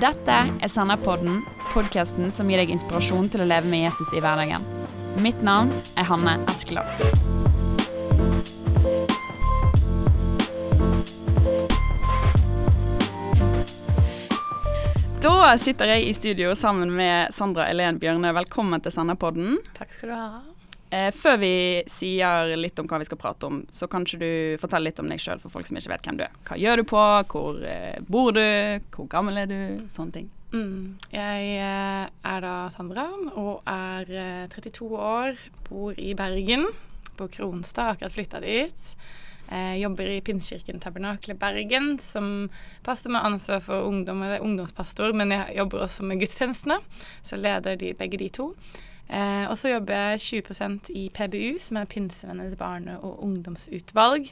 Dette er Senderpodden, podkasten som gir deg inspirasjon til å leve med Jesus i hverdagen. Mitt navn er Hanne Eskeland. Da sitter jeg i studio sammen med Sandra Elen Bjørne. Velkommen til Senderpodden. Takk skal du ha. Eh, før vi sier litt om hva vi skal prate om, så kanskje du forteller litt om deg sjøl for folk som ikke vet hvem du er. Hva gjør du på, hvor eh, bor du, hvor gammel er du, sånne ting. Mm. Jeg eh, er da Sandra og er eh, 32 år, bor i Bergen, på Kronstad, akkurat flytta dit. Jeg jobber i Pinsekirken Tabernakel Bergen som pastor med ansvar for ungdom, eller ungdomspastor, men jeg jobber også med gudstjenestene, så leder de begge de to. Eh, og så jobber jeg 20 i PBU, som er Pinsevennenes barne- og ungdomsutvalg.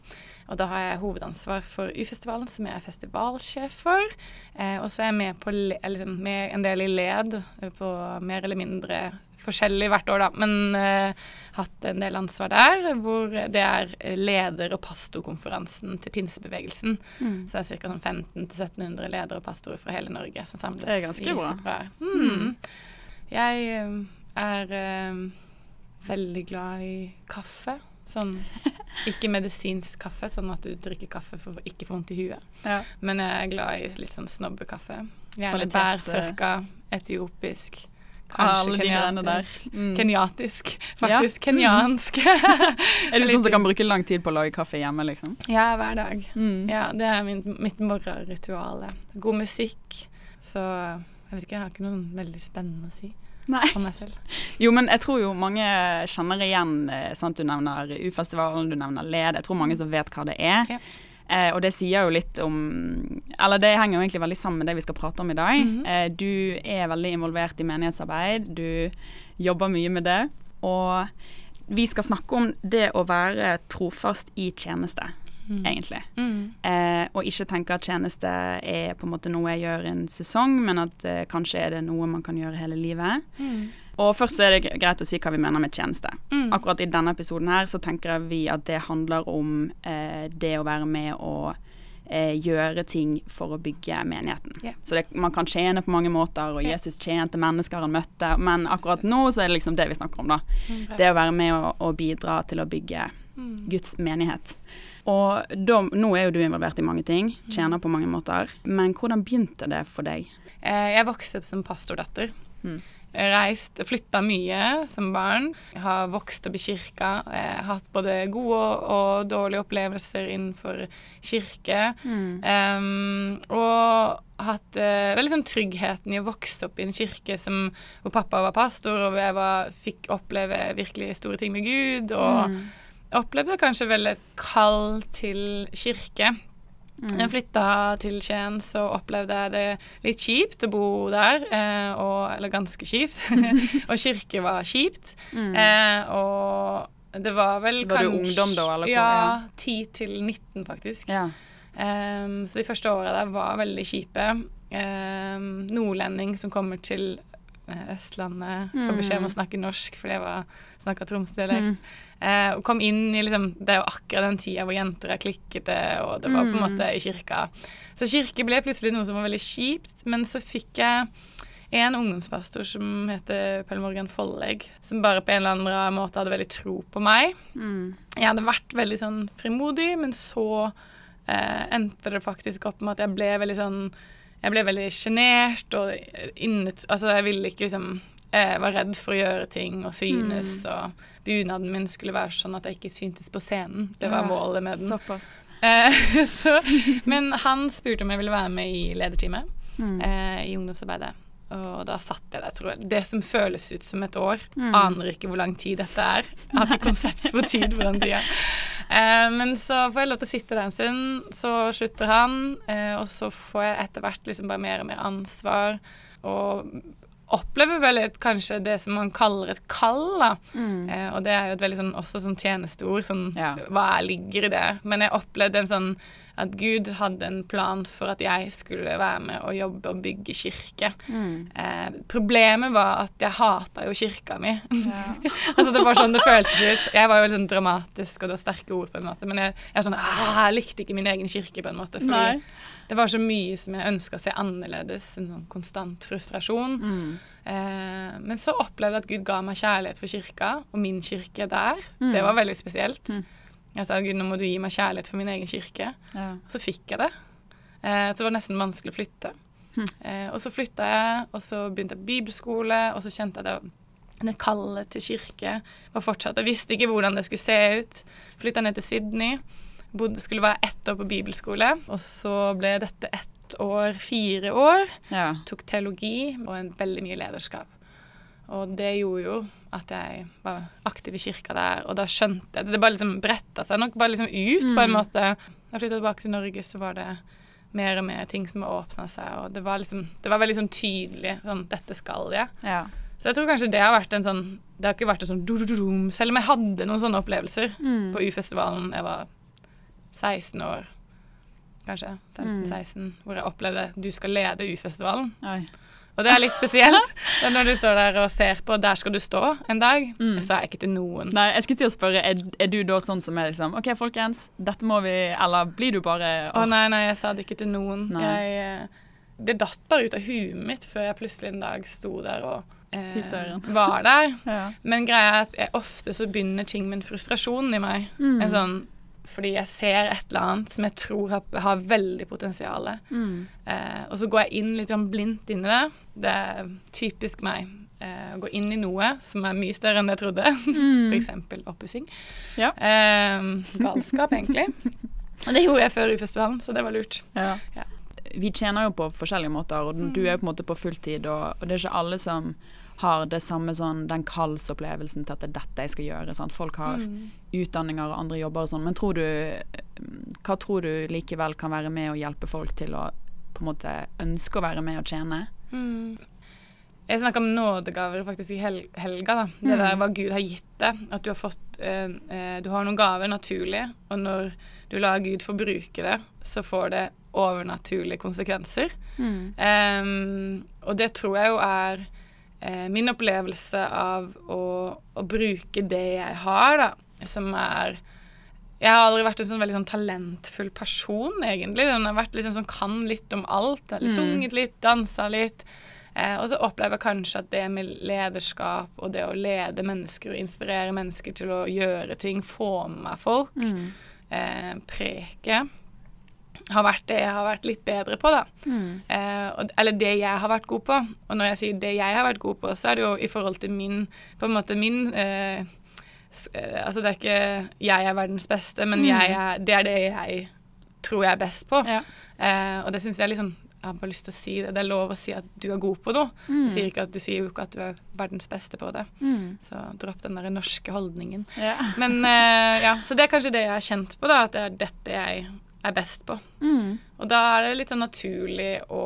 Og da har jeg hovedansvar for U-festivalen, som jeg er festivalsjef for. Eh, og så er jeg med, på liksom, med en del i led på mer eller mindre forskjellig hvert år, da. Men eh, hatt en del ansvar der, hvor det er leder- og pastorkonferansen til pinsebevegelsen. Mm. Så det er ca. Sånn 1500-1700 ledere og pastorer fra hele Norge som samles Det er ganske bra. Mm. Jeg eh, er eh, veldig glad i kaffe. Sånn ikke medisinsk kaffe, sånn at du drikker kaffe for å ikke få vondt i huet. Ja. Men jeg er glad i litt sånn snobbekaffe. Gjerne bærtørka, etiopisk. Alle de greiene der. Mm. Kenyatisk, faktisk. Ja. Kenyansk. Er du sånn som kan bruke lang tid på å lage kaffe hjemme, liksom? ja, hver dag. Mm. Ja, det er min, mitt morgenritual. God musikk. Så jeg vet ikke, jeg har ikke noe veldig spennende å si Nei. for meg selv. Jo, men jeg tror jo mange kjenner igjen eh, sant? Du nevner U-festivalen, du nevner LED. Jeg tror mange som vet hva det er. Ja. Eh, og det sier jo litt om Eller det henger jo egentlig veldig sammen med det vi skal prate om i dag. Mhm. eh, du er veldig involvert i menighetsarbeid. Du jobber mye med det. Og vi skal snakke om det å være trofast i tjeneste, Mm. egentlig. Mm. Eh, og ikke tenke at tjeneste er på en måte noe jeg gjør en sesong, men at eh, kanskje er det noe man kan gjøre hele livet. Mm. Og først så er det greit å si hva vi mener med tjeneste. Mm. Akkurat i denne episoden her så tenker vi at det handler om eh, det å være med og eh, gjøre ting for å bygge menigheten. Yeah. Så det, man kan tjene på mange måter, og Jesus tjente mennesker han møtte, men akkurat nå så er det liksom det vi snakker om, da. Mm. Det å være med og, og bidra til å bygge Mm. Guds menighet. Og da, nå er jo du involvert i mange ting, tjener på mange måter, men hvordan begynte det for deg? Eh, Jeg vokste opp som pastordatter. Mm. Reist, flytta mye som barn. Jeg har vokst opp i kirka. Jeg har hatt både gode og, dårlige opplevelser innenfor kirke. Um, og hatt uh, veldig sånn tryggheten i å vokse opp i en kirke som, hvor pappa var pastor, og jeg var, fikk oppleve virkelig store ting med Gud. Og Mm. Opplevde kanskje vel et kall til kirke. Mm. Jeg flytta til Skien, så opplevde jeg det litt kjipt å bo der. Eh, og, eller ganske kjipt. og kirke var kjipt. Mm. Eh, og det var vel Var du ungdom da, eller Ja, 10 til 19, faktisk. Ja. Ehm, så de første åra der var veldig kjipe. Ehm, nordlending som kommer til eh, Østlandet, får beskjed om å snakke norsk fordi jeg var snakka tromsdialekt. Mm. Eh, og kom inn i liksom Det er jo akkurat den tida hvor jenter er klikkete, og det var på en Mm. måte i kirka. Så kirke ble plutselig noe som var veldig kjipt, men så fikk jeg en ungdomspastor som heter Pelle Morgan Follegg, som bare på en eller annen måte hadde veldig tro på meg. Mm. Jeg hadde vært veldig sånn frimodig, men så eh, endte det faktisk opp med at jeg ble veldig sånn Jeg ble veldig sjenert og innet... Altså, jeg ville ikke liksom Jeg var redd for å gjøre ting og synes, og bunaden min skulle være sånn at jeg ikke syntes på scenen. Det var målet med den. Såpass. Eh, så, men han spurte om jeg ville være med i lederteamet Mm. eh, i ungdomsarbeidet. Og da satt jeg der, tror jeg. Det som føles ut som et år. Mm. Aner ikke hvor lang tid dette er. Jeg har ikke konsept på tid på den tida. Eh, men så får jeg lov til å sitte der en stund, så slutter han, eh, og så får jeg etter hvert liksom bare mer og mer ansvar. Og opplever vel et, kanskje det som man kaller et kall, da. Mm. Eh, og det er jo et veldig sånn, også sånn tjenesteord. Sånn, Ja. Hva er, ligger i det? Men jeg opplevde en sånn At Gud hadde en plan for at jeg skulle være med og jobbe og bygge kirke. Mm. Eh, problemet var at jeg hata jo kirka mi. Ja. altså Det var sånn det føltes ut. Jeg var jo litt sånn dramatisk, og det var sterke ord, på en måte. Men jeg, jeg, var sånn, «Ah, jeg likte ikke min egen kirke, på en måte. Fordi Nei. Det var så mye som jeg ønska å se annerledes. En sånn konstant frustrasjon. Mm. Eh, men så opplevde jeg at Gud ga meg kjærlighet for kirka, og min kirke der. Mm. Det var veldig spesielt. Mm. Jeg sa Gud, nå må du gi meg kjærlighet for min egen kirke. Ja. Og så fikk jeg det. Eh, så det var nesten vanskelig å flytte. Hm. Eh, og så flytta jeg, og så begynte jeg bibelskole, og så kjente jeg det det kallet til kirke var fortsatt. Jeg visste ikke hvordan det skulle se ut. Flytta ned til Sydney. Bodde, skulle være ett år på bibelskole, og så ble dette ett år, fire år. ja. Tok teologi og en veldig mye lederskap. Og det gjorde jo at jeg var aktiv i kirka der, og da skjønte jeg det. Det bare liksom bretta seg nok bare liksom ut, på en Mm. måte. Da jeg flytta tilbake til Norge, så var det mer og mer ting som åpna seg, og det var liksom Det var veldig sånn tydelig sånn Dette skal jeg. ja. Så jeg tror kanskje det har vært en sånn Det har ikke vært en sånn selv om jeg hadde noen sånne opplevelser Mm. på U-festivalen. Jeg var 16 år, kanskje. Mm. 15-16, hvor jeg opplevde du skal lede U-festivalen. Og det er litt spesielt. Når du står der og ser på, der skal du stå en dag. Mm. Det sa jeg ikke til noen. Nei, jeg skulle til å spørre, er, er du da sånn som er liksom OK, folkens, dette må vi Eller blir du bare Å nei, nei, jeg sa det ikke til noen. Jeg, eh, det datt bare ut av huet mitt før jeg plutselig en dag sto der og eh, var der. Ja. Men greia er at jeg ofte så begynner ting med en frustrasjon i meg. Mm. En sånn, fordi jeg ser et eller annet som jeg tror har, har veldig potensial. Mm. Eh, og så går jeg inn litt sånn blindt inn i det. Det er typisk meg. Eh, å gå inn i noe som er mye større enn jeg trodde. Mm. Eksempel oppussing. Ja. Eh, galskap, egentlig. Og det gjorde jeg før U-festivalen, så det var lurt. Ja. Ja. Vi tjener jo på forskjellige måter, og du er jo på en måte på fulltid, og, og det er ikke alle som har det samme sånn, den kallsopplevelsen til at det er dette jeg skal gjøre. Sant? Folk har Mm. utdanninger og andre jobber og sånn, men tror du, hva tror du likevel kan være med å hjelpe folk til å på en måte ønske å være med og tjene? Mm. Jeg snakka om nådegaver faktisk i hel helga. da. Det Mm. der hva Gud har gitt deg. At du har fått eh, eh, Du har noen gaver naturlig, og når du lar Gud få bruke det, så får det overnaturlige konsekvenser. Em, og det tror jeg jo er eh, min opplevelse av å, å bruke det jeg har, da, som er jeg har aldri vært en sånn veldig sånn talentfull person, egentlig. Jeg har vært liksom sånn kan litt om alt. Eller Mm. sunget litt, dansa litt. Eh, og så opplever jeg kanskje at det med lederskap og det å lede mennesker og inspirere mennesker til å gjøre ting, få med meg folk, Mm. eh, preke, har vært det jeg har vært litt bedre på, da. Eh, eller det jeg har vært god på. Og når jeg sier det jeg har vært god på, så er det jo i forhold til min På en måte min eh, eh, Altså det er ikke jeg er verdens beste, men Mm. er, det er det jeg tror jeg er best på. Ja. Eh, og det syns jeg liksom Jeg har bare lyst til å si det. Det er lov å si at du er god på noe. Jeg sier ikke at Du sier jo ikke at du er verdens beste på det. Mm. Så dropp den der norske holdningen. Ja. Men uh, ja, Så det er kanskje det jeg har kjent på, da. At det er dette jeg er best på. Mm. Og da er det litt sånn naturlig å,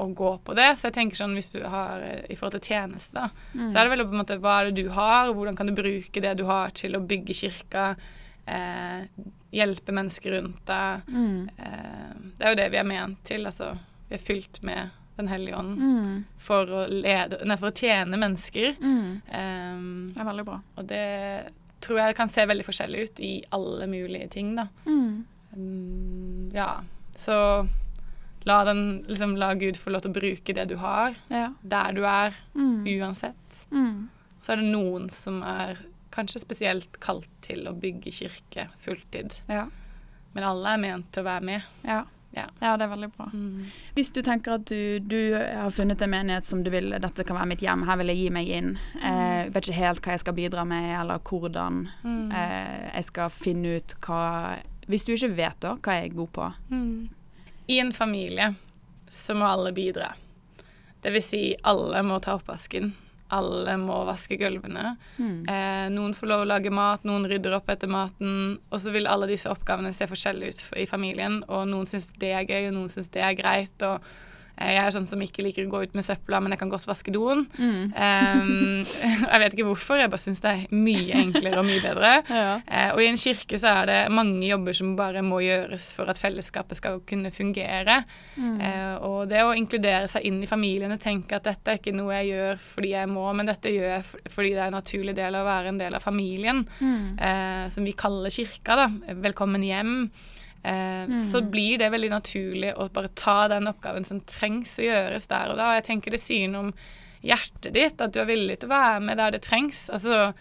å gå på det. Så jeg tenker sånn hvis du har eh, i forhold til tjeneste, da, Mm. så er det vel på en måte hva er det du har, og hvordan kan du bruke det du har til å bygge kirka, eh, hjelpe mennesker rundt deg. Mm. Eh, det er jo det vi er ment til. Altså, vi er fylt med Den hellige ånd Mm. for, å lede, nei, for å tjene mennesker. Mm. Eh, Det er veldig bra. og det tror jeg kan se veldig forskjellig ut i alle mulige ting, da. Mm. Mm, ja, så la, den, liksom, la Gud få lov til å bruke det du har, Ja. der du er, Mm. uansett. Mm. Så er det noen som er kanskje spesielt kalt til å bygge kirke fulltid. Ja. Men alle er ment til å være med. Ja. Ja. ja, det er veldig bra. Hvis du tenker at du, du har funnet en menighet som du vil Dette kan være mitt hjem, her vil jeg gi meg inn. Eh, vet ikke helt hva jeg skal bidra med, eller hvordan Mm. eh, jeg skal finne ut hva Hvis du ikke vet da, hva jeg er god på. Mm. I en familie så må alle bidra. Det vil si, alle må ta oppvasken. Alle må vaske gulvene. Mm. Eh, noen får lov å lage mat, noen rydder opp etter maten. Og så vil alle disse oppgavene se forskjellige ut i familien. Og noen syns det er gøy, og noen syns det er greit. Og Jeg er sånn som ikke liker å gå ut med søpla, men jeg kan godt vaske doen. Mm. Um, jeg vet ikke hvorfor, jeg bare syns det er mye enklere og mye bedre. Ja. Uh, og i en kirke så er det mange jobber som bare må gjøres for at fellesskapet skal kunne fungere. Mm. Uh, og det å inkludere seg inn i familien og tenke at dette er ikke noe jeg gjør fordi jeg må, men dette gjør jeg fordi det er en naturlig del av å være en del av familien, Mm. uh, som vi kaller kirka, da. Velkommen hjem. Eh, Så blir det veldig naturlig å bare ta den oppgaven som trengs å gjøres der og da. Og jeg tenker det sier noe om hjertet ditt, at du er villig til å være med der det trengs. Altså,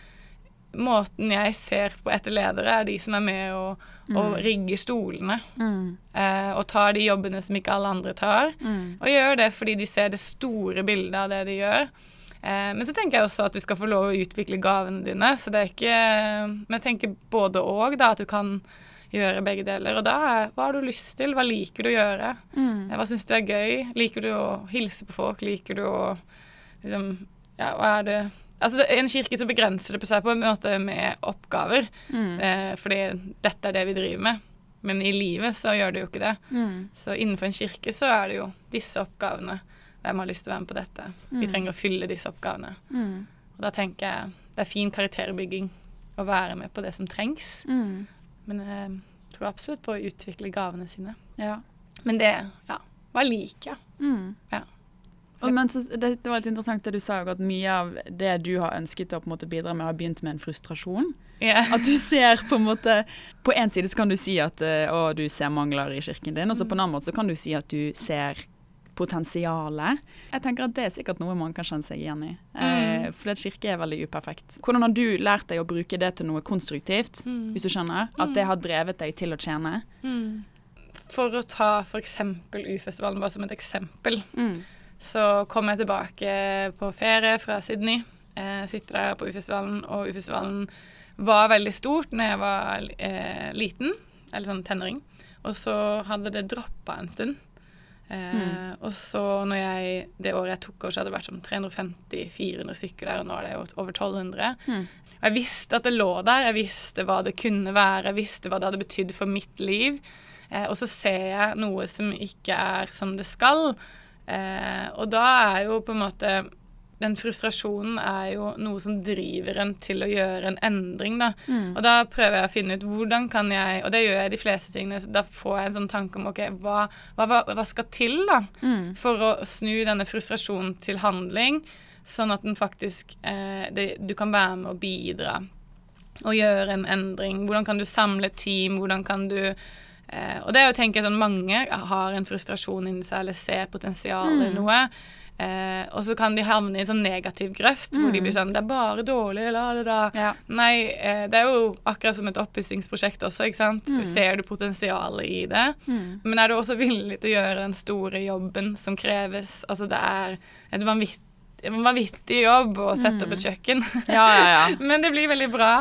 måten jeg ser på etter ledere, er de som er med og, og rigger stolene. Mm. Eh, og tar de jobbene som ikke alle andre tar. Mm. Og gjør det fordi de ser det store bildet av det de gjør. Eh, men så tenker jeg også at du skal få lov å utvikle gavene dine. Så det er ikke Men jeg tenker både og, da. At du kan gjøre begge deler. Og da er hva har du lyst til? Hva liker du å gjøre? Mm. Eh, Hva syns du er gøy? Liker du å hilse på folk? Liker du å liksom Ja, hva er det Altså, I en kirke så begrenser det på seg på en måte med oppgaver. Mm. Eh, fordi dette er det vi driver med. Men i livet så gjør det jo ikke det. Mm. Så innenfor en kirke så er det jo disse oppgavene. Hvem har lyst til å være med på dette? Vi trenger å fylle disse oppgavene. Mm. Og da tenker jeg det er fin karakterbygging å være med på det som trengs. Mm. Men jeg tror absolutt på å utvikle gavene sine. Ja. Men det, ja, var like. Mm. Ja. Og, men så, det, det var litt interessant det du sa, at mye av det du har ønsket å på en måte bidra med, har begynt med en frustrasjon. Yeah. At du ser på en måte På en side så kan du si at eh, å, du ser mangler i kirken din, og så på en annen måte så kan du si at du ser potensialet. Jeg tenker at det er sikkert noe man kan kjenne seg igjen i. Eh, for at kirke er veldig uperfekt. Hvordan har du lært deg å bruke det til noe konstruktivt, Mm. hvis du skjønner? At det har drevet deg til å tjene? Mm. For å ta f.eks. U-festivalen bare som et eksempel, så kom jeg tilbake på ferie fra Sydney. Jeg sitter der på U-festivalen, og U-festivalen var veldig stort når jeg var eh, liten, eller sånn tenåring. Og så hadde det droppa en stund. Eh, Og så når jeg, det året jeg tok over, så hadde det vært sånn 350-400 stykker der, og nå er det jo over 1200. Mm. Jeg visste at det lå der, jeg visste hva det kunne være, jeg visste hva det hadde betydd for mitt liv. Eh, og så ser jeg noe som ikke er som det skal. Eh, og da er jo på en måte Den frustrasjonen er jo noe som driver en til å gjøre en endring, da. Og da prøver jeg å finne ut hvordan kan jeg Og det gjør jeg de fleste tingene. Da får jeg en sånn tanke om OK, hva, hva, hva, skal til, da? Mm. For å snu denne frustrasjonen til handling, sånn at den faktisk eh, det, Du kan være med og bidra og gjøre en endring. Hvordan kan du samle team? Hvordan kan du eh, Og det er jo å tenke sånn mange har en frustrasjon inni seg eller ser potensial i noe. Eh, og så kan de havne i en sånn negativ grøft hvor de blir sånn Det er bare dårlig, la det da. Ja. Nei, eh, det er jo akkurat som et oppussingsprosjekt også, ikke sant. Ser du potensialet i det? Mm. Men er du også villig til å gjøre den store jobben som kreves? Altså det er et vanvittig, en vanvittig jobb å sette opp et kjøkken. Ja, ja, ja. Men det blir veldig bra.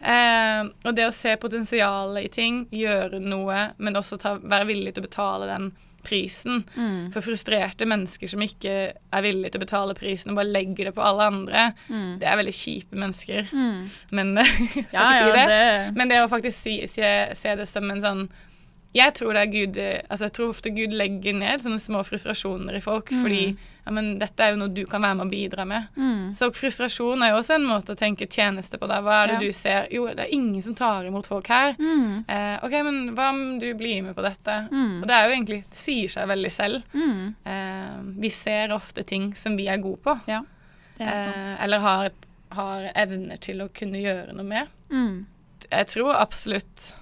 Eh, og det å se potensialet i ting, gjøre noe, men også ta, være villig til å betale den prisen. Mm. For frustrerte mennesker som ikke er villige til å betale prisen og bare legger det på alle andre, Mm. det er veldig kjipe mennesker. Mm. Men Ja, si det. ja, det. Men det å faktisk si, se, se det som en sånn Jeg tror Gud Altså jeg tror ofte Gud legger ned sånne små frustrasjoner i folk, fordi ja, men dette er jo noe du kan være med å bidra med. mm. Så frustrasjon er jo også en måte å tenke tjeneste på. deg. Hva er det Ja. du ser? Jo, det er ingen som tar imot folk her. Mm. Eh, OK, men hva om du blir med på dette? Mm. Og det er jo egentlig Det sier seg veldig selv. Mm. Eh, vi ser ofte ting som vi er gode på. Ja, Eh, eller har, har evner til å kunne gjøre noe med. Mm. Jeg tror absolutt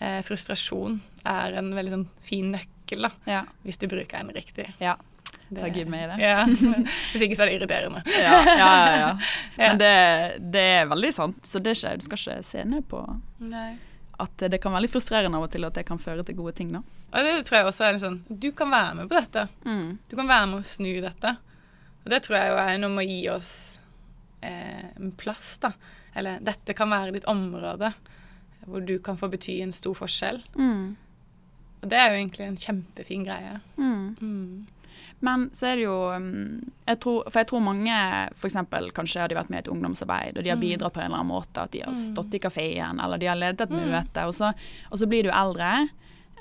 eh, frustrasjon er en veldig sånn fin nøkkel, da, Ja. hvis du bruker den riktig. ja. Ta Gud med i det. Ja. Hvis ikke så er det irriterende. Ja, ja, ja. Men det, det er veldig sant. Så det ikke, du skal ikke se ned på Nei. at det kan være litt frustrerende av og til at det kan føre til gode ting. da. Og det tror jeg også er en sånn Du kan være med på dette. Mm. Du kan være med å snu dette. Og det tror jeg jo er noe med å gi oss eh, en plass, da. Eller dette kan være ditt område hvor du kan få bety en stor forskjell. Mm. Og det er jo egentlig en kjempefin greie. Mm. Mm. Men så er det jo um, jeg tror, For jeg tror mange f.eks. kanskje har de vært med i et ungdomsarbeid, og de har Mm. bidratt på en eller annen måte. At de har Mm. stått i kafeen, eller de har ledet et Mm. møte. Og så, og så blir du eldre,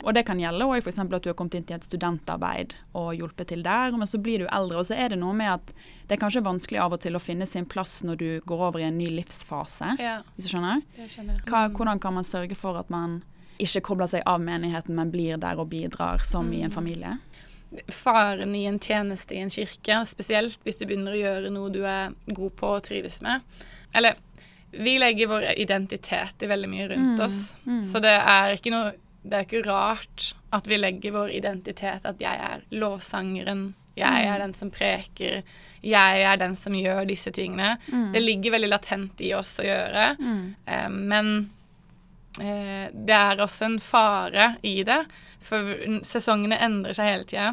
Og det kan gjelde òg f.eks. at du har kommet inn til et studentarbeid og hjulpet til der, men så blir du eldre. Og så er det noe med at det er kanskje vanskelig av og til å finne sin plass når du går over i en ny livsfase, Ja, hvis du skjønner? jeg skjønner. Hva, hvordan kan man sørge for at man ikke kobler seg av menigheten, men blir der og bidrar som i en Mm. familie? faren i en tjeneste i en kirke, spesielt hvis du begynner å gjøre noe du er god på og trives med. Eller vi legger vår identitet i veldig mye rundt Mm, oss, mm. så det er ikke noe det er ikke rart at vi legger vår identitet at jeg er lovsangeren, jeg Mm. er den som preker, jeg er den som gjør disse tingene. Mm. Det ligger veldig latent i oss å gjøre, Mm. eh, men det er også en fare i det, for sesongene endrer seg hele tida.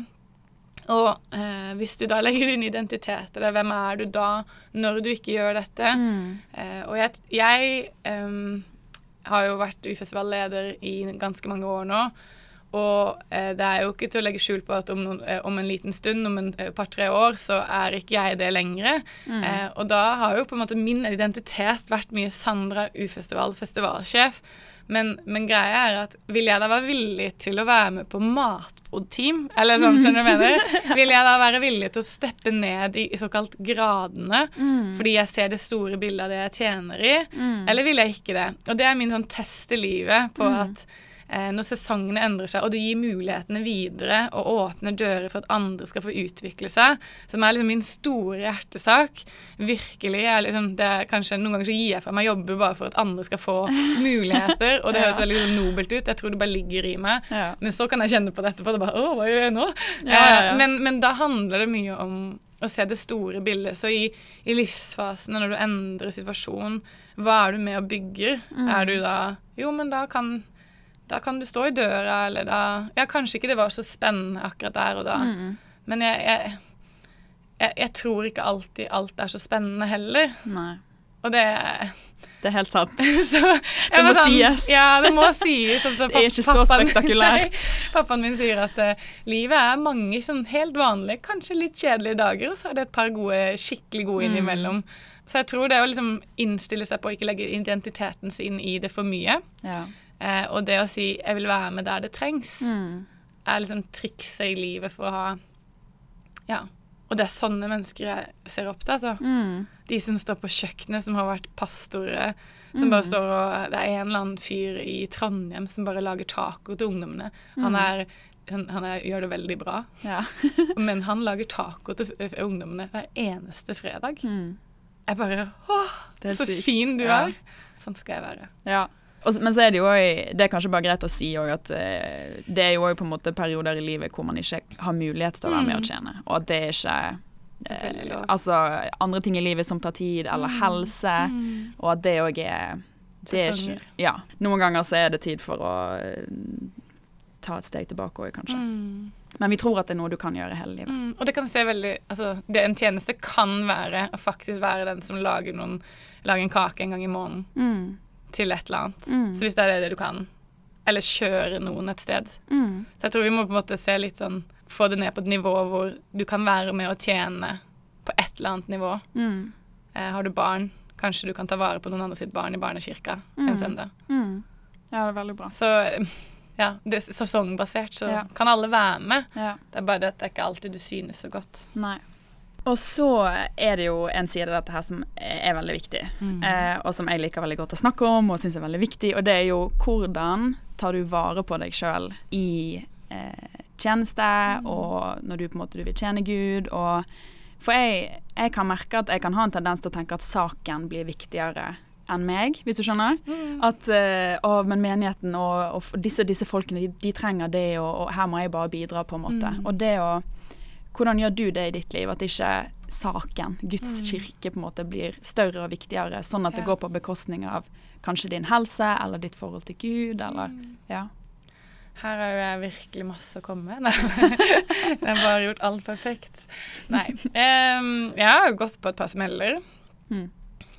Og eh, hvis du da legger din identitet i det, hvem er du da når du ikke gjør dette? Mm. Eh, og jeg, jeg em, har jo vært UFS valgleder i ganske mange år nå. Og eh, det er jo ikke til å legge skjul på at om, noen, eh, om en liten stund, om en eh, par-tre år, så er ikke jeg det lenger. Mm. Eh, og da har jo på en måte min identitet vært mye Sandra U-festival, festivalsjef. Men, men greia er at vil jeg da være villig til å være med på matbordteam? Eller sånn, skjønner du hva jeg mener? Vil jeg da være villig til å steppe ned i, i såkalt gradene? Mm. Fordi jeg ser det store bildet av det jeg tjener i? Mm. Eller vil jeg ikke det? Og det er min sånn test i livet på Mm. at når sesongene endrer seg, og du gir mulighetene videre og åpner dører for at andre skal få utvikle seg, som er liksom min store hjertesak. Virkelig. Liksom, det er kanskje Noen ganger så gir jeg fra meg jobber bare for at andre skal få muligheter, og det Ja. høres veldig sånn nobelt ut. Jeg tror det bare ligger i meg. Ja. Men så kan jeg kjenne på det etterpå. Det bare, Å, hva gjør jeg nå? Ja, ja, ja. Eh, Men, men da handler det mye om å se det store bildet. Så i, i livsfasene, når du endrer situasjonen, hva er du med og bygger? Mm. Er du da Jo, men da kan, da kan du stå i døra, eller da Ja, kanskje ikke det var så spennende akkurat der og da, Mm. men jeg, jeg, jeg, jeg tror ikke alltid alt er så spennende heller. Nei. Og det Det er helt sant. så, det må sånn, sies. Ja, det må sies. Altså, Det er ikke så spektakulært. Nei, pappaen min sier at uh, livet er mange sånn helt vanlige, kanskje litt kjedelige dager, og så er det et par gode, skikkelig gode Mm. innimellom. Så jeg tror det å liksom innstille seg på å ikke legge identiteten sin i det for mye, Ja. Eh, og det å si 'jeg vil være med der det trengs', Mm. er liksom trikset i livet for å ha Ja. Og det er sånne mennesker jeg ser opp til, altså. Mm. De som står på kjøkkenet, som har vært pastorer. Som Mm. bare står og Det er en eller annen fyr i Trondheim som bare lager taco til ungdommene. Han, Mm. er, han, han er, gjør det veldig bra, Ja. men han lager taco til f- ungdommene hver eneste fredag. Mm. Jeg bare Å, så sykt. fin du Ja. er! Sånn skal jeg være. Ja. Og, men så er det jo også, det er kanskje bare greit å si at eh, det er jo òg på en måte perioder i livet hvor man ikke har mulighet til å være med Mm. og tjene, og at det er ikke eh. Altså andre ting i livet som tar tid, eller Mm. helse, Mm. og at det òg er det er ikke, ja. Noen ganger så er det tid for å eh, ta et steg tilbake òg, kanskje. Mm. Men vi tror at det er noe du kan gjøre hele livet. Mm. Og det kan se veldig Altså, det en tjeneste kan være å faktisk være den som lager noen Lager en kake en gang i måneden Mm. Til et eller annet. Mm. Så hvis det er det du kan. Eller kjøre noen et sted. Mm. Så jeg tror vi må på en måte se litt sånn Få det ned på et nivå hvor du kan være med og tjene på et eller annet nivå. Mm. Eh, har du barn, kanskje du kan ta vare på noen andre sitt barn i barnekirka Mm. en søndag. Mm. Ja, det er veldig bra. Så ja, det er sesongbasert, så Ja. kan alle være med. Ja. Det er bare det at det er ikke alltid du synes så godt. Nei. Og så er det jo en side av dette her som er veldig viktig, Mm. eh, og som jeg liker veldig godt å snakke om og syns er veldig viktig, og det er jo hvordan tar du vare på deg sjøl i eh, tjeneste, og når du på en måte du vil tjene Gud, og For jeg, jeg kan merke at jeg kan ha en tendens til å tenke at saken blir viktigere enn meg, hvis du skjønner. Mm. At eh, å, men menigheten og, og disse, disse folkene, de, de trenger det, og, og her må jeg bare bidra, på en måte. Mm. Og det å Hvordan gjør du det i ditt liv? At ikke saken, Guds Mm. kirke, på en måte blir større og viktigere, sånn at det går på bekostning av kanskje din helse eller ditt forhold til Gud, eller Mm. Ja. Her har jo jeg virkelig masse å komme med. Jeg har bare gjort alt perfekt. Nei. Um, jeg har gått på et par smeller. Mm.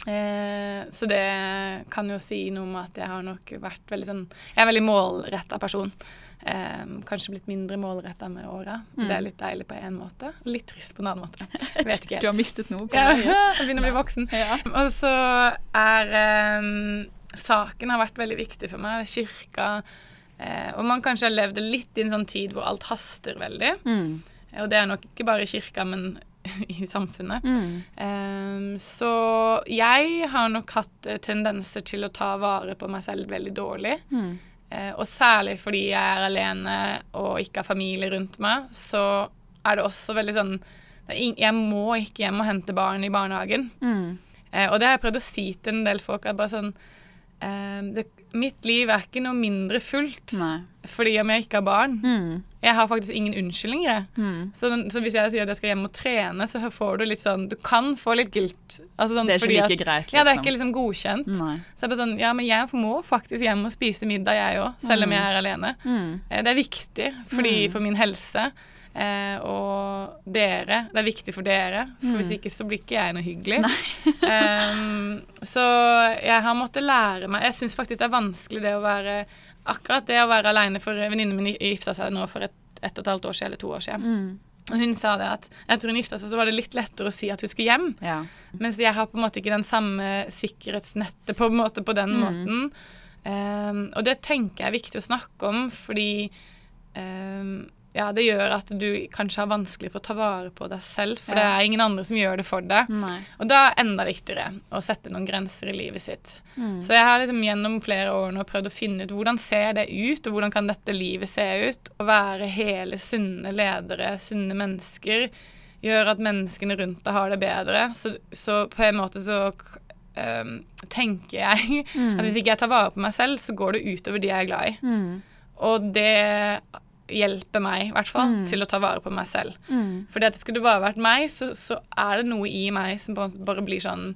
Eh, så det kan jo si noe om at jeg har nok vært veldig sånn Jeg er en veldig målretta person. Em, kanskje blitt mindre målretta med åra. Mm. Det er litt deilig på en måte. og Litt trist på en annen måte. Vet ikke helt. Du har mistet noe på ja, jeg begynner å bli voksen. Ja. Og så er em, Saken har vært veldig viktig for meg. Kirka Eh, og man kanskje har levd litt i en sånn tid hvor alt haster veldig. Mm. Og det er nok ikke bare i kirka, men i samfunnet. Mm. Ehm, så jeg har nok hatt eh, tendenser til å ta vare på meg selv veldig dårlig. Mm. Eh, og særlig fordi jeg er alene og ikke har familie rundt meg, så er det også veldig sånn Jeg må ikke hjem og hente barn i barnehagen. Mm. Eh, og det har jeg prøvd å si til en del folk. At bare sånn eh, det, Mitt liv er ikke noe mindre fullt Nei. Fordi om jeg ikke har barn. Mm. Jeg har faktisk ingen unnskyldninger. Mm. Så, så hvis jeg sier at jeg skal hjem og trene, så får du litt sånn Du kan få litt guilt. Altså sånn, Det er ikke like at, greit, Ja, det er liksom. ikke liksom godkjent. Nei. Så jeg bare sånn Ja, men jeg må faktisk hjem og spise middag, jeg òg, selv om jeg er alene. Mm. Eh, Det er viktig fordi, Mm. for min helse. Eh, og dere. Det er viktig for dere, for hvis Mm. ikke så blir ikke jeg noe hyggelig. um, så jeg har måttet lære meg Jeg syns faktisk det er vanskelig det å være Akkurat det å være aleine for venninnen min gifta seg nå for et, et og et halvt år siden eller to år siden. Mm. Og hun sa det at etter hun gifta seg, så var det litt lettere å si at hun skulle hjem. Ja. Mens jeg har på en måte ikke den samme sikkerhetsnettet på, en måte, på den Mm. måten. Um, og det tenker jeg er viktig å snakke om, fordi um, ja, det gjør at du kanskje har vanskelig for å ta vare på deg selv, for det er ingen andre som gjør det for deg. Nei. Og da er det enda viktigere å sette noen grenser i livet sitt. Mm. Så jeg har liksom gjennom flere år nå prøvd å finne ut hvordan ser det ut, og hvordan kan dette livet se ut. Å være hele sunne ledere, sunne mennesker, gjør at menneskene rundt deg har det bedre. Så, så på en måte så øhm, tenker jeg Mm. at hvis ikke jeg tar vare på meg selv, så går det utover de jeg er glad i. Mm. Og det hjelper meg i hvert fall Mm. til å ta vare på meg selv. Mm. Fordi at skulle det bare vært meg, så, så er det noe i meg som bare, bare blir sånn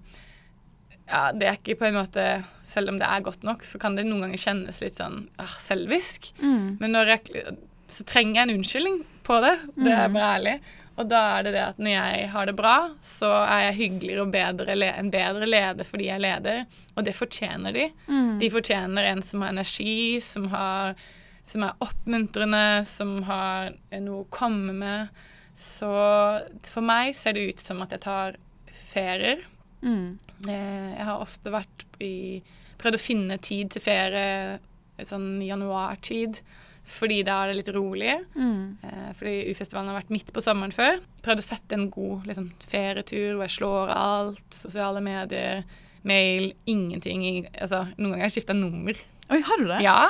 Ja, det er ikke på en måte Selv om det er godt nok, så kan det noen ganger kjennes litt sånn ah, selvisk. Mm. Men når jeg, så trenger jeg en unnskyldning på det. Det er Mm. bare ærlig. Og da er det det at når jeg har det bra, så er jeg hyggeligere og bedre, en bedre leder fordi jeg leder. Og det fortjener de. Mm. De fortjener en som har energi, som, har, som er oppmuntrende, som har noe å komme med. Så for meg ser det ut som at jeg tar ferier. Mm. Eh, Jeg har ofte vært i Prøvd å finne tid til ferie sånn januartid, fordi da er det litt rolig. Mm. Eh, Fordi U-festivalen har vært midt på sommeren før. Prøvd å sette en god liksom, ferietur hvor jeg slår alt. Sosiale medier, mail, ingenting. Altså, noen ganger har jeg skifta nummer. Oi, har du det? Ja,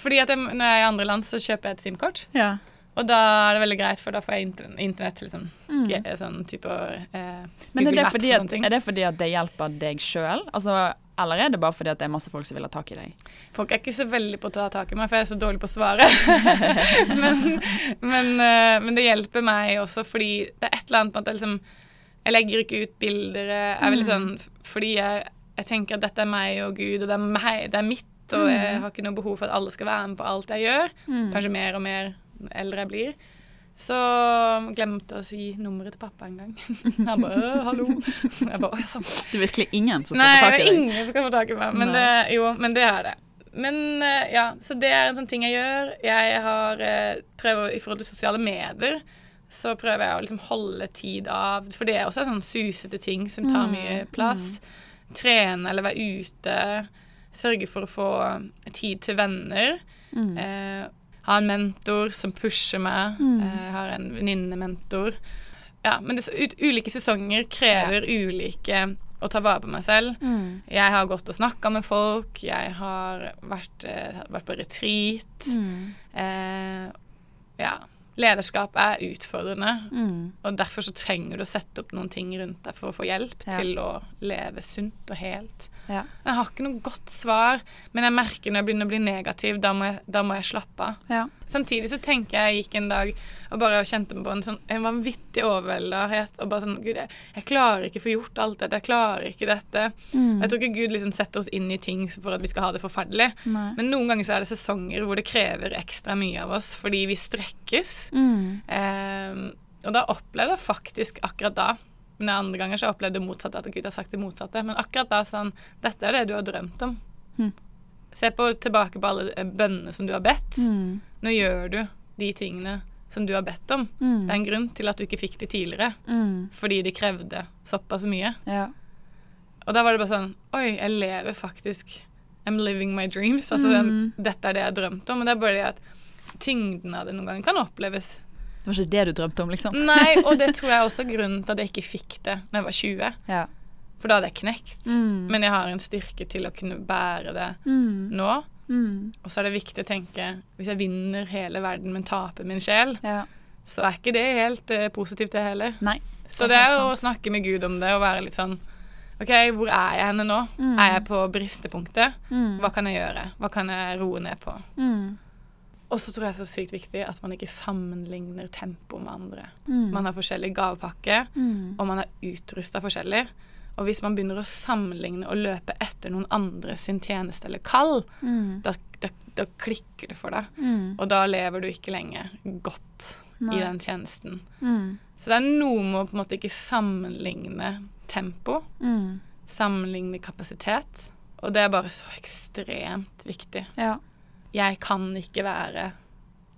fordi jeg, når jeg er i andre land, så kjøper jeg et SIM-kort. Ja. Og da er det veldig greit, for da får jeg intern internett. Liksom, Mm. sånn type eh, Men er det, fordi at, er det fordi at det hjelper deg sjøl? Altså, eller er det bare fordi det er masse folk som vil ha tak i deg? Folk er ikke så veldig på å ta tak i meg, for jeg er så dårlig på å svare. men, men, eh, men det hjelper meg også fordi det er et eller annet med at jeg liksom Jeg legger ikke ut bilder. Jeg er veldig sånn Fordi jeg, jeg tenker at dette er meg og Gud, og det er, meg, det er mitt, og jeg har ikke noe behov for at alle skal være med på alt jeg gjør. Mm. Kanskje mer og mer eldre jeg blir. Så glemte å si nummeret til pappa en gang. Han bare «Øh, 'hallo'. Jeg bare, «Å. Det er virkelig ingen som skal Nei, få tak i er Nei, ingen skal få tak i meg. Men Nei. det, jo, men det er det. Men eh, ja, så det er en sånn ting jeg gjør. Jeg har eh, prøver I forhold til sosiale medier så prøver jeg å liksom holde tid av For det er også sånn susete ting som tar Mm, mye plass. Trene eller være ute. Sørge for å få tid til venner. Mm. Eh, ha en mentor som pusher meg. Mm. Eh, har en venninnementor. Ja, men det, ulike sesonger krever ulike å ta vare på meg selv. Mm. Jeg har gått og snakka med folk. Jeg har vært, eh, vært på retreat. Mm. Eh, ja. Lederskap er utfordrende, Mm. og derfor så trenger du å sette opp noen ting rundt deg for å få hjelp Ja. til å leve sunt og helt. Ja. Jeg har ikke noe godt svar, men jeg merker når jeg begynner å bli negativ, da må jeg, da må jeg slappe av. Ja. Samtidig så tenker jeg jeg gikk en dag og bare kjente meg på en sånn en vanvittig overveldet og bare sånn Gud, jeg, jeg klarer ikke å få gjort alt dette. Jeg klarer ikke dette. Mm. Jeg tror ikke Gud liksom setter oss inn i ting for at vi skal ha det forferdelig. Nei. Men noen ganger så er det sesonger hvor det krever ekstra mye av oss fordi vi strekkes. Mm. Ehm, og da opplevde jeg faktisk akkurat da Men andre ganger så opplevde jeg det motsatte, at Gud har sagt det motsatte. Men akkurat da sånn dette er det du har drømt om. Mm. Se på, tilbake på alle eh, bønnene som du har bedt. Mm. Nå gjør du de tingene som du har bedt om. Mm. Det er en grunn til at du ikke fikk de tidligere, Mm. fordi de krevde såpass mye. Ja. Og da var det bare sånn Oi, jeg lever faktisk I'm living my dreams. Altså Mm. dette er det jeg har drømt om. Og det er bare det at tyngden av det noen ganger kan oppleves Det var ikke det du drømte om, liksom? Nei, og det tror jeg også er grunnen til at jeg ikke fikk det da jeg var 20. Ja. For da hadde jeg knekt. Mm. Men jeg har en styrke til å kunne bære det Mm. nå. Mm. Og så er det viktig å tenke hvis jeg vinner hele verden, men taper min sjel, Ja. så er ikke det helt uh, positivt, det heller. Nei. Så det det er jo å snakke med Gud om det og være litt sånn OK, hvor er jeg henne nå? Mm. Er jeg på bristepunktet? Mm. Hva kan jeg gjøre? Hva kan jeg roe ned på? Mm. Og så tror jeg det er så sykt viktig at man ikke sammenligner tempo med andre. Mm. Man har forskjellig gavepakke, Mm. og man er utrusta forskjellig. Og hvis man begynner å sammenligne og løpe etter noen andre sin tjeneste eller kall, Mm. da, da, da klikker det for deg. Mm. Og da lever du ikke lenge godt Nei. i den tjenesten. Mm. Så det er noe med å på en måte ikke sammenligne tempo, Mm. sammenligne kapasitet. Og det er bare så ekstremt viktig. Ja. Jeg kan ikke være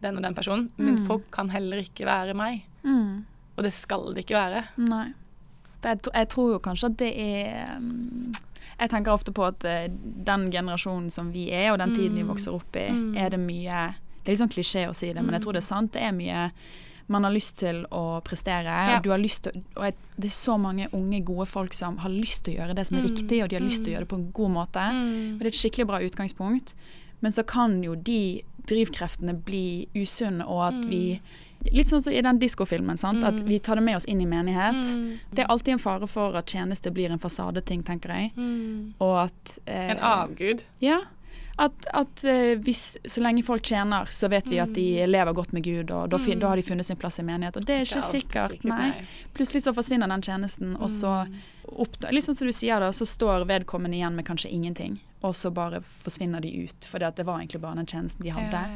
den og den personen, men Mm. folk kan heller ikke være meg. Mm. Og det skal det ikke være. Nei. For Jeg, tror jo kanskje at det er mm, Jeg tenker ofte på at eh, den generasjonen som vi er, og den tiden vi Mm. vokser opp i, Mm. er det mye Det er litt sånn klisjé å si det, men jeg tror det er sant. Det er mye man har lyst til å prestere. Ja. Du har lyst til, og det er så mange unge, gode folk som har lyst til å gjøre det som er Mm. riktig, og de har lyst til å gjøre det på en god måte. Mm. Og det er et skikkelig bra utgangspunkt. Men så kan jo de drivkreftene bli usunne, og at Mm. vi Litt sånn som i den diskofilmen, sant? at Mm. vi tar det med oss inn i menighet. Mm. Det er alltid en fare for at tjeneste blir en fasadeting, tenker jeg. Mm. Og at eh, En avgud. Ja. At, at eh, hvis, så lenge folk tjener, så vet vi at de lever godt med Gud, og da, Mm. da har de funnet sin plass i menighet. Og det er ikke sikkert. Nei. Plutselig så forsvinner den tjenesten, og så Mm. oppda- Litt sånn som du sier da, så står vedkommende igjen med kanskje ingenting, og så bare forsvinner de ut. For det var egentlig bare den tjenesten de hadde.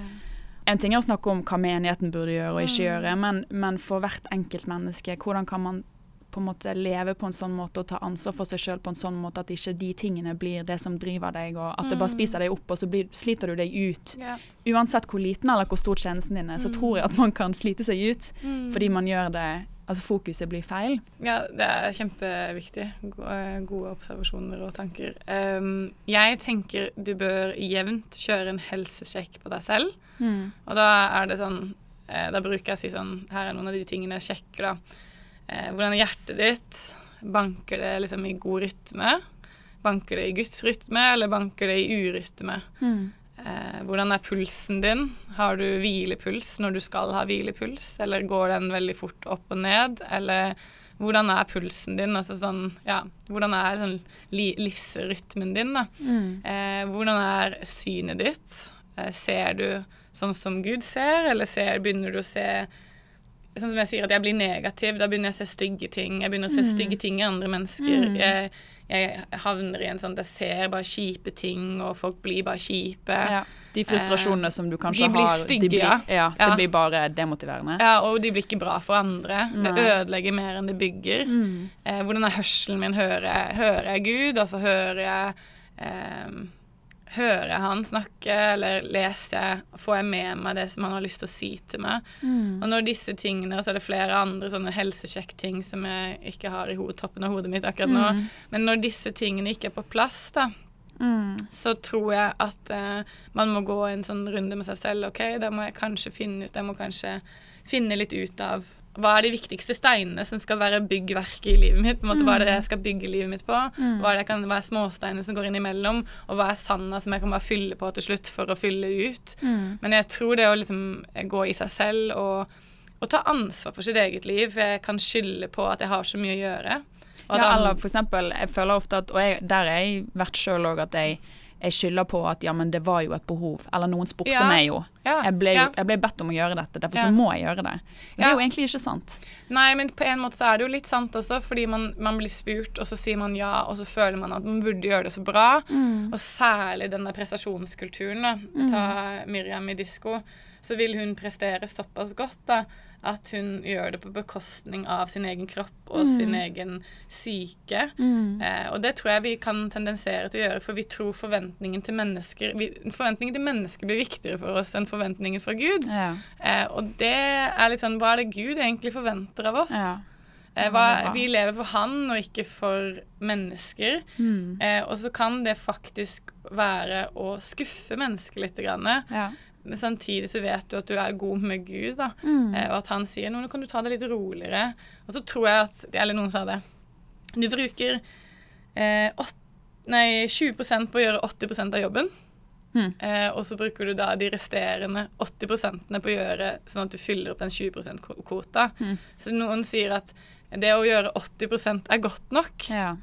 En ting er å snakke om hva menigheten burde gjøre og ikke Mm. gjøre, men, men for hvert enkelt menneske, hvordan kan man på en måte leve på en sånn måte og ta ansvar for seg sjøl på en sånn måte at ikke de tingene blir det som driver deg, og at det bare Mm. spiser deg opp, og så blir, sliter du deg ut. Ja. Uansett hvor liten eller hvor stor tjenesten din er, så Mm. tror jeg at man kan slite seg ut Mm. fordi man gjør det Altså fokuset blir feil. Ja, det er kjempeviktig. Gode, gode observasjoner og tanker. Um, jeg tenker du bør jevnt kjøre en helsesjekk på deg selv. Og da er det sånn eh, Da bruker jeg å si sånn Her er noen av de tingene jeg sjekker, da. Eh, hvordan er hjertet ditt? Banker det liksom i god rytme? Banker det i Guds rytme, eller banker det i urytme? Eh, hvordan er pulsen din? Har du hvilepuls når du skal ha hvilepuls, eller går den veldig fort opp og ned? Eller hvordan er pulsen din? Altså sånn, ja, hvordan er sånn li livsrytmen din? Da? Eh, hvordan er synet ditt? Eh, ser du sånn som Gud ser, eller ser, begynner du å se Sånn som jeg sier, at jeg blir negativ. Da begynner jeg å se stygge ting. Jeg begynner å se stygge ting i andre mennesker. Mm. Jeg, jeg havner i en sånn at jeg ser bare kjipe ting, og folk blir bare kjipe. Ja. De frustrasjonene som du kanskje de blir har stygge, de blir, ja. ja. Det Ja. blir bare demotiverende. Ja, og de blir ikke bra for andre. Nei. Det ødelegger mer enn det bygger. Mm. Eh, hvordan er hørselen min? Hører jeg, hører jeg Gud? Altså hører jeg eh, Hører jeg han snakke, eller leser jeg Får jeg med meg det som han har lyst til å si til meg? Mm. Og når disse tingene, og så er det flere andre sånne helsesjekk-ting som jeg ikke har i toppen av hodet mitt akkurat nå, Mm. men når disse tingene ikke er på plass, da, Mm. så tror jeg at eh, man må gå en sånn runde med seg selv. OK, da må jeg kanskje finne ut Jeg må kanskje finne litt ut av hva er de viktigste steinene som skal være byggverket i livet mitt? På en måte, Hva er det jeg skal bygge livet mitt på? Mm. Hva er, det kan, hva er småsteinene som går innimellom? Og hva er sanda som jeg kan bare fylle på til slutt for å fylle ut? Mm. Men jeg tror det å liksom gå i seg selv og, og ta ansvar for sitt eget liv Jeg kan skylde på at jeg har så mye å gjøre. Ja, eller for eksempel, jeg føler ofte at, og jeg, der har jeg vært sjøl òg, at jeg, jeg skylder på at ja, men det var jo et behov. Eller noen spurte Ja. meg jo. ja, Jeg ble, ja. jeg ble bedt om å gjøre dette, derfor så må jeg gjøre det. Det er jo egentlig ikke sant. Nei, men på en måte så er det jo litt sant også, fordi man, man blir spurt, og så sier man ja, og så føler man at man burde gjøre det så bra. Og særlig den der prestasjonskulturen. da. Ta Miriam i disko. Så vil hun prestere såpass godt da, at hun gjør det på bekostning av sin egen kropp og sin egen syke. Eh, og det tror jeg vi kan tendensere til å gjøre, for vi tror forventningen til mennesker vi, Forventningen til mennesker blir viktigere for oss enn forventningen fra Gud. Ja. Eh, og det er litt sånn Hva er det Gud egentlig forventer av oss? Ja. Eh, hva, vi lever for han og ikke for mennesker. Mm. Eh, og så kan det faktisk være å skuffe mennesker litt. Grann. Ja. Men samtidig så vet du at du er god med Gud, da. Mm. Eh, og at han sier nå kan du ta det litt roligere. Og så tror jeg at Eller noen sa det. Du bruker eh, 8, nei, 20% på å gjøre 80% av jobben. Mm. Eh, og så bruker du da de resterende 80% på å gjøre sånn at du fyller opp den 20 %-kvota. Mm. Så noen sier at det å gjøre 80 er godt nok. Ja.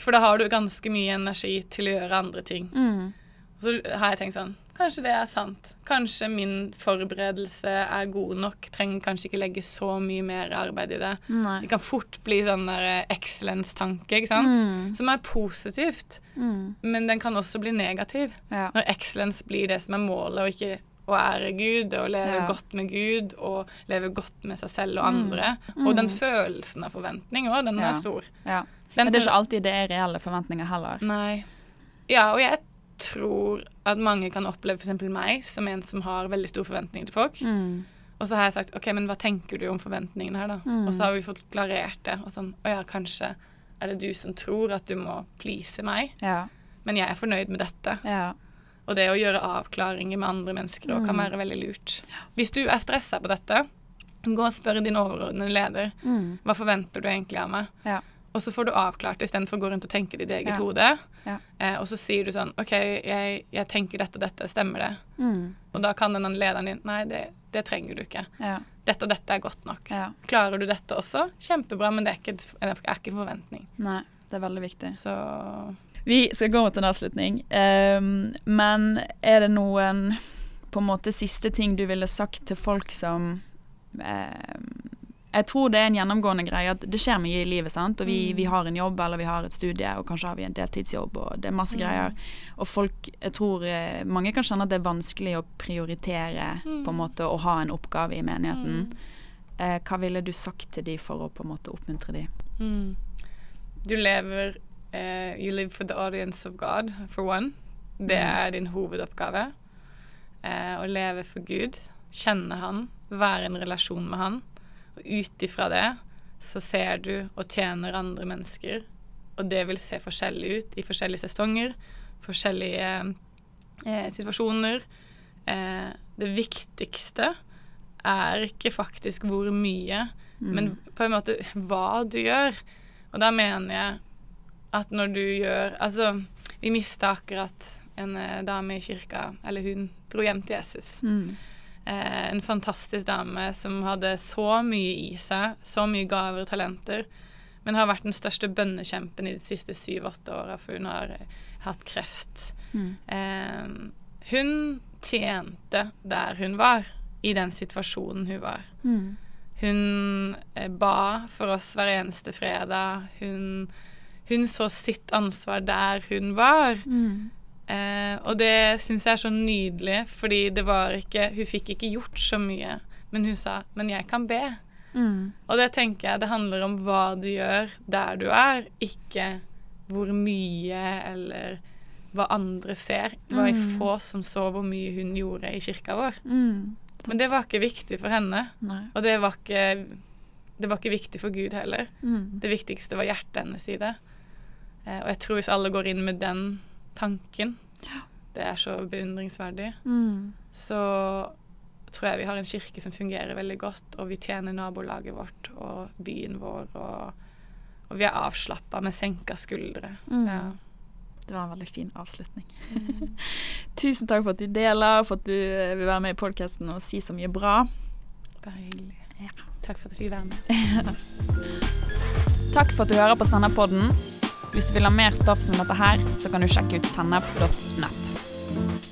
For da har du ganske mye energi til å gjøre andre ting. Mm. Og så har jeg tenkt sånn Kanskje det er sant. Kanskje min forberedelse er god nok. Trenger kanskje ikke legge så mye mer arbeid i det. Nei. Det kan fort bli sånn der eh, excellence-tanke, ikke sant? Mm. Som er positivt, Mm. men den kan også bli negativ. Ja. Når excellence blir det som er målet, og ikke å ære Gud og leve Ja. godt med Gud og leve godt med seg selv og Mm. andre. Og den følelsen av forventning òg, den Ja. er stor. ja. Den Men det er ikke alltid det er reelle forventninger heller. Nei. Ja, og jeg tror at mange kan oppleve f.eks. meg som en som har veldig store forventninger til folk. Mm. Og så har jeg sagt OK, men hva tenker du om forventningene her, da? Mm. Og så har vi fått klarert det. Og sånn Å ja, kanskje er det du som tror at du må please meg, Ja. men jeg er fornøyd med dette. Ja. Og det å gjøre avklaringer med andre mennesker mm. kan være veldig lurt. Hvis du er stressa på dette, gå og spør din overordnede leder Mm. hva forventer du egentlig av meg. Ja. Og så får du avklart istedenfor å gå rundt og tenke det i ditt eget Ja. hode. Ja. Eh, og så sier du sånn OK, jeg, jeg tenker dette og dette, stemmer det? Mm. Og da kan denne lederen din Nei, det, det trenger du ikke. Ja. Dette og dette er godt nok. Klarer du dette også? Kjempebra, men det er ikke, det er ikke en forventning. Nei, det er veldig viktig. Så Vi skal gå mot en avslutning, um, men er det noen på en måte siste ting du ville sagt til folk som ehm, Jeg tror det er en gjennomgående greie at det skjer mye i livet, sant. Og vi, Mm. vi har en jobb, eller vi har et studie, og kanskje har vi en deltidsjobb, og det er masse Mm. greier. Og folk Jeg tror eh, mange kan kjenne at det er vanskelig å prioritere Mm. på en måte å ha en oppgave i menigheten. Mm. Eh, hva ville du sagt til de for å på en måte oppmuntre de? mm. Du lever uh, You live for the audience of God, for one. Det Mm. er din hovedoppgave. Uh, å leve for Gud, kjenne Han, være i en relasjon med Han. Og ut ifra det så ser du og tjener andre mennesker. Og det vil se forskjellig ut i forskjellige sesonger, forskjellige eh, situasjoner. Eh, det viktigste er ikke faktisk hvor mye, Mm. men på en måte hva du gjør. Og da mener jeg at når du gjør Altså, vi mista akkurat en eh, dame i kirka, eller hun dro hjem til Jesus. Mm. Eh, en fantastisk dame som hadde så mye i seg, så mye gaver og talenter, men har vært den største bønnekjempen i de siste syv-åtte åra, for hun har eh, hatt kreft. Mm. Eh, hun tjente der hun var, i den situasjonen hun var. Mm. Hun eh, ba for oss hver eneste fredag. Hun, hun så sitt ansvar der hun var. Mm. Eh, og det syns jeg er så nydelig, fordi det var ikke Hun fikk ikke gjort så mye, men hun sa 'men jeg kan be'. Mm. Og det tenker jeg det handler om hva du gjør der du er, ikke hvor mye eller hva andre ser. Det var Mm. få som så hvor mye hun gjorde i kirka vår. Mm. Men det var ikke viktig for henne. Nei. Og det var ikke, det var ikke viktig for Gud heller. Mm. Det viktigste var hjertet hennes i det. Eh, og jeg tror hvis alle går inn med den tanken, det er så beundringsverdig, Mm. så tror jeg vi har en kirke som fungerer veldig godt, og vi tjener nabolaget vårt og byen vår, og, og vi er avslappa med senka skuldre. Mm. Ja. Det var en veldig fin avslutning. Tusen takk for at du deler, for at du eh, vil være med i podkasten og si så mye bra. Bare hyggelig. Ja. Takk for at jeg fikk være med. Takk for at du hører på Senderpodden. Hvis du vil ha mer stoff som dette her, så kan du sjekke ut sennep.nett.